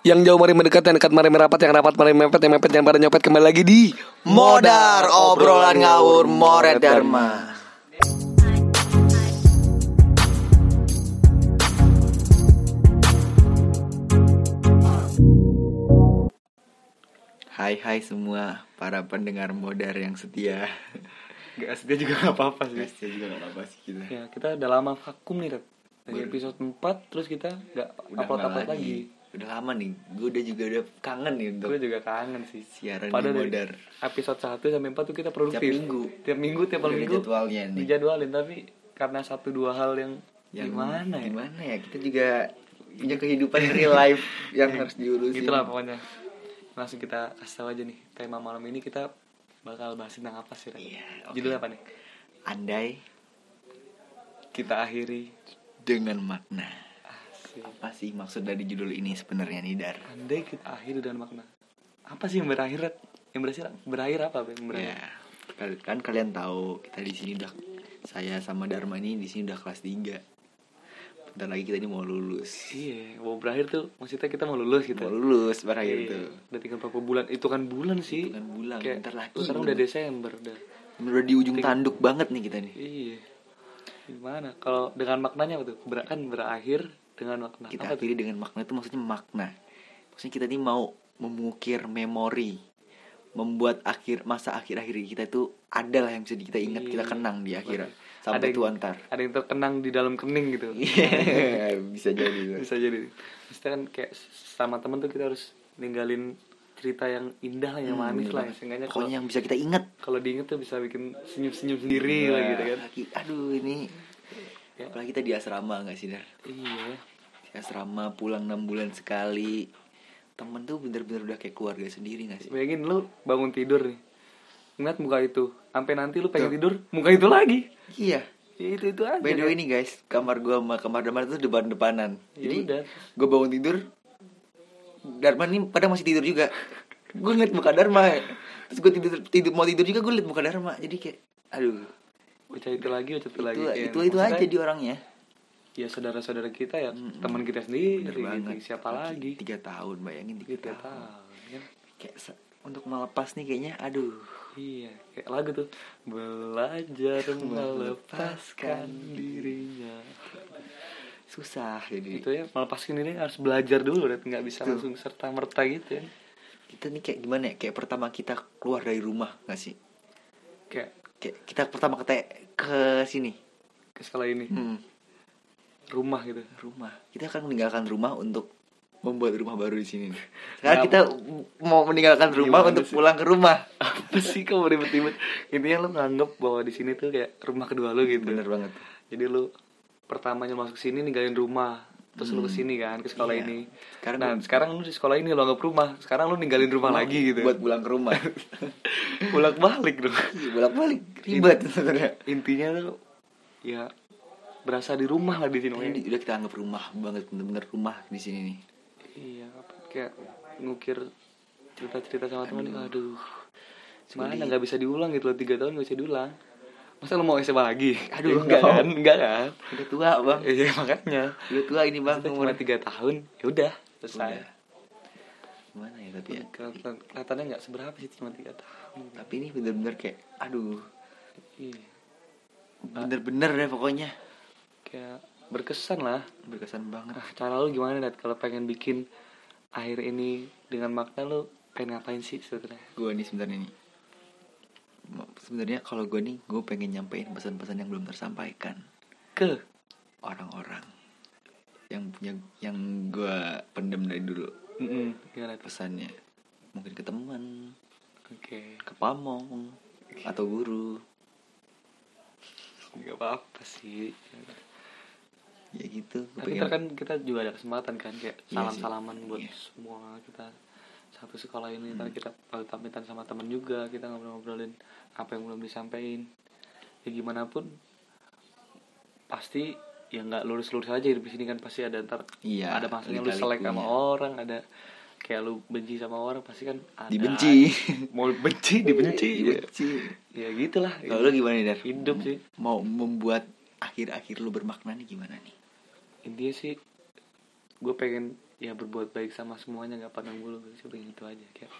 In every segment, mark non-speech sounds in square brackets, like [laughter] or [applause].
Yang jauh mari mendekat, yang dekat mari merapat, yang rapat mari mepet, yang mepet yang pada nyopet kembali lagi di Modar obrolan ngawur Moret Dharma. Hai hai semua para pendengar modar yang setia. Gak setia juga gak apa-apa sih. Setia juga gak apa-apa sih kita. Ya, kita udah lama vakum nih, Red. Dari episode 4 terus kita gak upload-upload nggak lagi. Udah lama nih. Gue udah juga udah kangen nih untuk Gue juga kangen sih. siaran Padahal di modar. episode 1 sampai 4 tuh kita produktif. Tiap minggu. Tiap minggu, tiap Udah minggu. jadwalnya nih. Dijadwalin tapi karena satu dua hal yang, Yang gimana ya? Gimana ya? Kita juga punya kehidupan real life yang [laughs] harus diurusin. Gitulah pokoknya. Langsung kita kasih tahu aja nih tema malam ini kita bakal bahas tentang apa sih? Iya, oke. Judulnya apa nih? Andai Kita akhiri dengan makna. Asik. Apa sih maksud dari judul ini sebenarnya nih Dar? Andai kita akhiri dengan makna. Apa sih yang berakhir? Yang berakhir berakhir apa? Yang berakhir? Ya, kan kalian tahu kita di sini udah saya sama Dharma ini di sini udah kelas 3. Bentar lagi kita ini mau lulus. Iya, mau berakhir tuh maksudnya kita mau lulus gitu. Mau lulus berakhir Iya, tuh. Udah tinggal berapa bulan? Itu kan bulan sih. Itu kan bulan, Kayak, bentar lagi, Sekarang udah Desember udah. Udah di ujung Ting- tanduk banget nih kita nih. Iya. Gimana? Kalau dengan maknanya apa tuh? Ber kan berakhir dengan makna. Kita apa akhiri dengan makna itu maksudnya makna. Maksudnya kita ini mau mengukir memori. Membuat akhir masa akhir-akhir kita itu ada lah yang bisa kita ingat, kita Iya. kenang di akhirat. Ada Sampai yang- tua ntar. Ada yang terkenang di dalam kening gitu. [laughs] Iya, bisa jadi. Bisa jadi. Maksudnya kan kayak sama temen tuh kita harus ninggalin cerita yang indah lah, yang Hmm, manis bener lah. Seenggaknya kalau Pokoknya yang bisa kita ingat. kalau diinget tuh bisa bikin senyum-senyum sendiri lah gitu kan. Lagi- aduh ini Ya. apalagi kita di asrama nggak sih dar Iya. di asrama pulang enam bulan sekali temen tuh bener-bener udah kayak keluarga sendiri nggak sih Bayangin lu bangun tidur nih. Ngeliat muka itu. Sampai nanti lu pengen tidur, muka itu lagi. iya Ya, itu itu aja. by the way nih guys kamar gua sama kamar Darman itu depan depanan Ya jadi udah. gue bangun tidur Darman nih pada masih tidur juga gue ngeliat muka Dharma terus gue tidur, tidur mau tidur juga gue liat muka Dharma jadi kayak aduh Baca itu lagi, baca itu, itu lagi. Ya, itu itu aja di orangnya Ya saudara-saudara kita ya, Mm-mm. teman kita sendiri. bener banget Siapa lagi? tiga tahun bayangin tiga, Kita tahun tahu. Kan? kayak untuk melepas nih kayaknya aduh Iya, kayak lagu tuh belajar [laughs] melepaskan dirinya. susah jadi Itu ya melepaskan diri harus belajar dulu, nggak bisa langsung serta merta gitu ya. kita nih kayak gimana ya kayak pertama kita keluar dari rumah gak sih kayak kita pertama ke ke sini ke sekolah ini, hmm, rumah gitu. rumah kita akan meninggalkan rumah untuk membuat rumah baru di sini sekarang Kenapa? kita mau meninggalkan rumah untuk sih? pulang ke rumah [laughs] Apa sih kamu ribet-ribet? Intinya lu nganggep bahwa di sini tuh kayak rumah kedua lu gitu. bener banget Jadi lu pertamanya masuk sini ninggalin rumah, terus lu ke sini kan ke sekolah Iya. ini. Sekarang nah, lu- sekarang lu di sekolah ini lu anggap rumah. Sekarang lu ninggalin rumah lagi gitu. buat pulang ke rumah [laughs] bolak balik dong. bolak balik ribet sebenarnya Intinya lu ya berasa di rumah lah di sini. Ini udah kita anggap rumah banget bener-bener rumah di sini nih Iya, kayak ngukir cerita-cerita sama teman aduh. Mana Sulit. nggak bisa diulang gitu loh tiga tahun nggak bisa diulang. Masa lu mau SMA lagi? [laughs] Aduh, Ya, enggak kan? Enggak kan? udah tua bang Iya makanya. udah tua ini bang Maksudnya umur tiga tahun, ya udah selesai. Udah. gimana ya tapi ya Kelihatan kelihatannya nggak seberapa sih cuma tiga tahun. tapi ini bener-bener kayak aduh Iya, bener-bener deh pokoknya kayak berkesan lah. berkesan banget Nah, cara lu gimana net kalau pengen bikin akhir ini dengan makna lu pengen ngapain sih sebenarnya? gue nih sebenarnya nih sebenarnya kalau gue nih gue pengen nyampein pesan-pesan yang belum tersampaikan Ke orang-orang yang punya yang gue pendem dari dulu gimana tuh? pesannya mungkin ke teman Oke, ke pamong atau guru nggak apa-apa sih. ya gitu Tapi pengen- kan kita juga ada kesempatan kan kayak Iya salam-salaman sih, buat iya. semua kita satu sekolah ini. Hmm. kita pamitan sama temen juga, kita ngobrol-ngobrolin apa yang belum disampaikan. Ya gimana pun pasti ya nggak lurus-lurus aja hidup di sini kan pasti ada ntar Iya, ada masanya lu selek sama orang, ada kayak lu benci sama orang pasti kan ada Dibenci. mau benci dibenci ya, Dibenci. ya gitulah Kalau lu gimana nih Dar? hidup sih Mau membuat akhir-akhir lu bermakna nih gimana nih? intinya sih gue pengen ya berbuat baik sama semuanya nggak pandang bulu seperti itu aja kayak.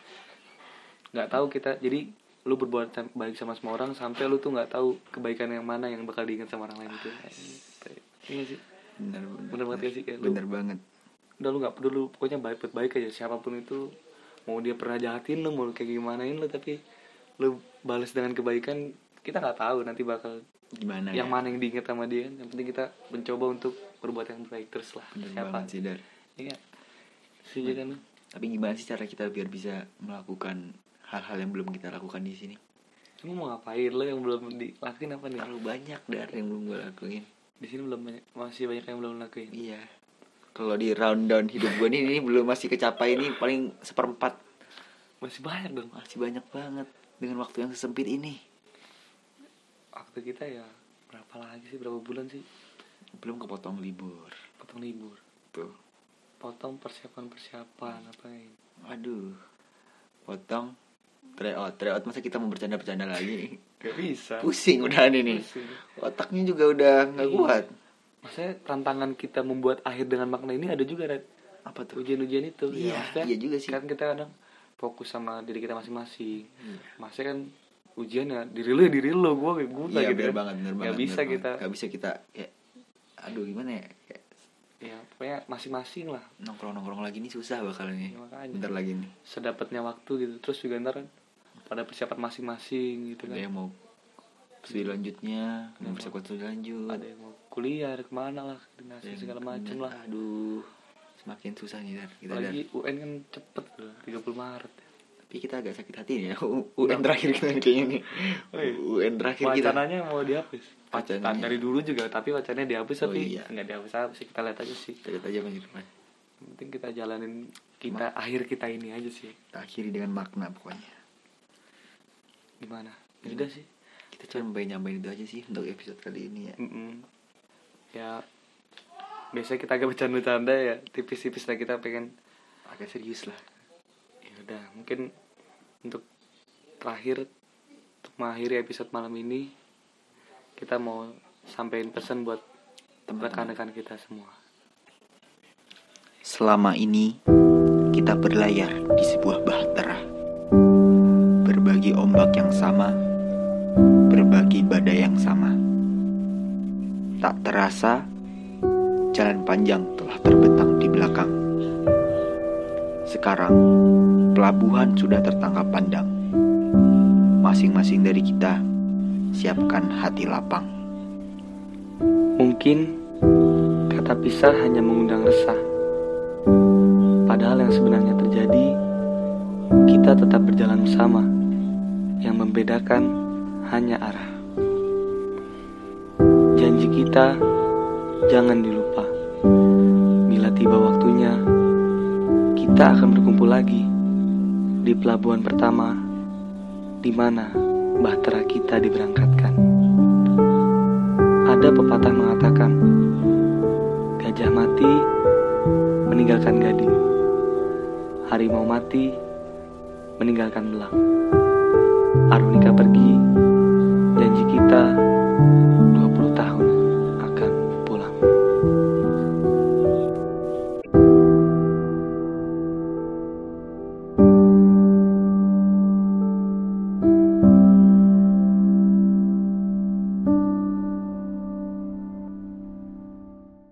Nggak tahu kita jadi lu berbuat baik sama semua orang sampai lu tuh nggak tahu kebaikan yang mana yang bakal diingat sama orang lain itu iya sih. Bener Bener banget ya sih, kayak lu- bener banget. Udah lu nggak peduli pokoknya baik baik aja siapa pun itu mau dia pernah jahatin lu mau lu kayak gimanain lu tapi lu balas dengan kebaikan kita nggak tahu nanti bakal gimana yang ya? mana yang diingat sama dia. Yang penting kita mencoba untuk berbuat yang baik terus lah. Bener siapa? sih dar. Iya sih kan tapi gimana sih cara kita biar bisa melakukan hal-hal yang belum kita lakukan di sini Kamu mau ngapain lo yang belum dilakuin apa nih? terlalu banyak dar yang belum gue lakuin Di sini belum banyak, masih banyak yang belum lakuin. iya kalau di rundown hidup gue nih ini belum masih kecapai ini paling seperempat Masih banyak dong. masih banyak banget dengan waktu yang sesempit ini Waktu kita ya berapa lagi sih? Berapa bulan sih? belum kepotong libur Potong libur. tuh Potong persiapan-persiapan apa ini? aduh potong tryout tryout masa kita mau bercanda-bercanda lagi Gak bisa. pusing udah nih Pusing. otaknya juga udah nggak Iya. kuat Maksudnya tantangan kita membuat akhir dengan makna ini ada juga Red. apa tuh Ujian-ujian itu. Iya, ya, maksudnya iya juga sih. Kan kita kadang fokus sama diri kita masing-masing. Iya. Maksudnya kan ujian ya diri lu ya diri lu gue gue iya gitu bener kan. banget bener banget Gak bisa bener kita banget. nggak bisa kita kayak aduh gimana ya ya pokoknya masing-masing lah. Nongkrong nongkrong lagi nih susah bakal nih Ya, makanya. bentar lagi nih. Sedapatnya waktu gitu. Terus juga ntar kan pada persiapan masing-masing gitu ada kan. yang mau studi lanjutnya mau Mau- persiapan studi lanjut. Ada yang mau kuliah ada ke mana lah ada dinasti yang segala kena- lah. Aduh semakin susah nih Dar. kita Dar. lagi UN kan cepet loh 30 Maret. Tapi kita agak sakit hati nih ya. UN terakhir kita kayaknya nih. Oh iya. UN terakhir kita. Wacananya mau dihapus Wacan dari dulu juga tapi wacananya dihapus Oh, tapi iya. nggak dihapus apa sih kita lihat aja sih. Kita lihat aja Yang penting kita jalanin kita akhir kita ini aja sih. Kita akhiri dengan makna pokoknya. Gimana? Ya udah sih. Kita cuma nyampein nyampein itu aja sih untuk episode kali ini ya. Mm-mm. ya biasanya kita agak bercanda-bercanda ya. Tipis-tipis lah kita pengen agak serius lah. Ya udah mungkin untuk terakhir untuk mengakhiri episode malam ini kita mau sampein pesan buat rekan-rekan kita semua. Selama ini kita berlayar di sebuah bahtera Berbagi ombak yang sama Berbagi badai yang sama. Tak terasa Jalan panjang telah terbentang di belakang. Sekarang Pelabuhan sudah tertangkap pandang. Masing-masing dari kita Siapkan hati lapang. Mungkin kata pisah hanya mengundang resah. Padahal yang sebenarnya terjadi kita tetap berjalan bersama. Yang membedakan hanya arah. Janji kita jangan dilupa. Bila tiba waktunya kita akan berkumpul lagi di pelabuhan pertama di mana bahtera kita diberangkatkan. Ada pepatah mengatakan gajah mati meninggalkan gading. Harimau mati meninggalkan belang arunika pergi janji kita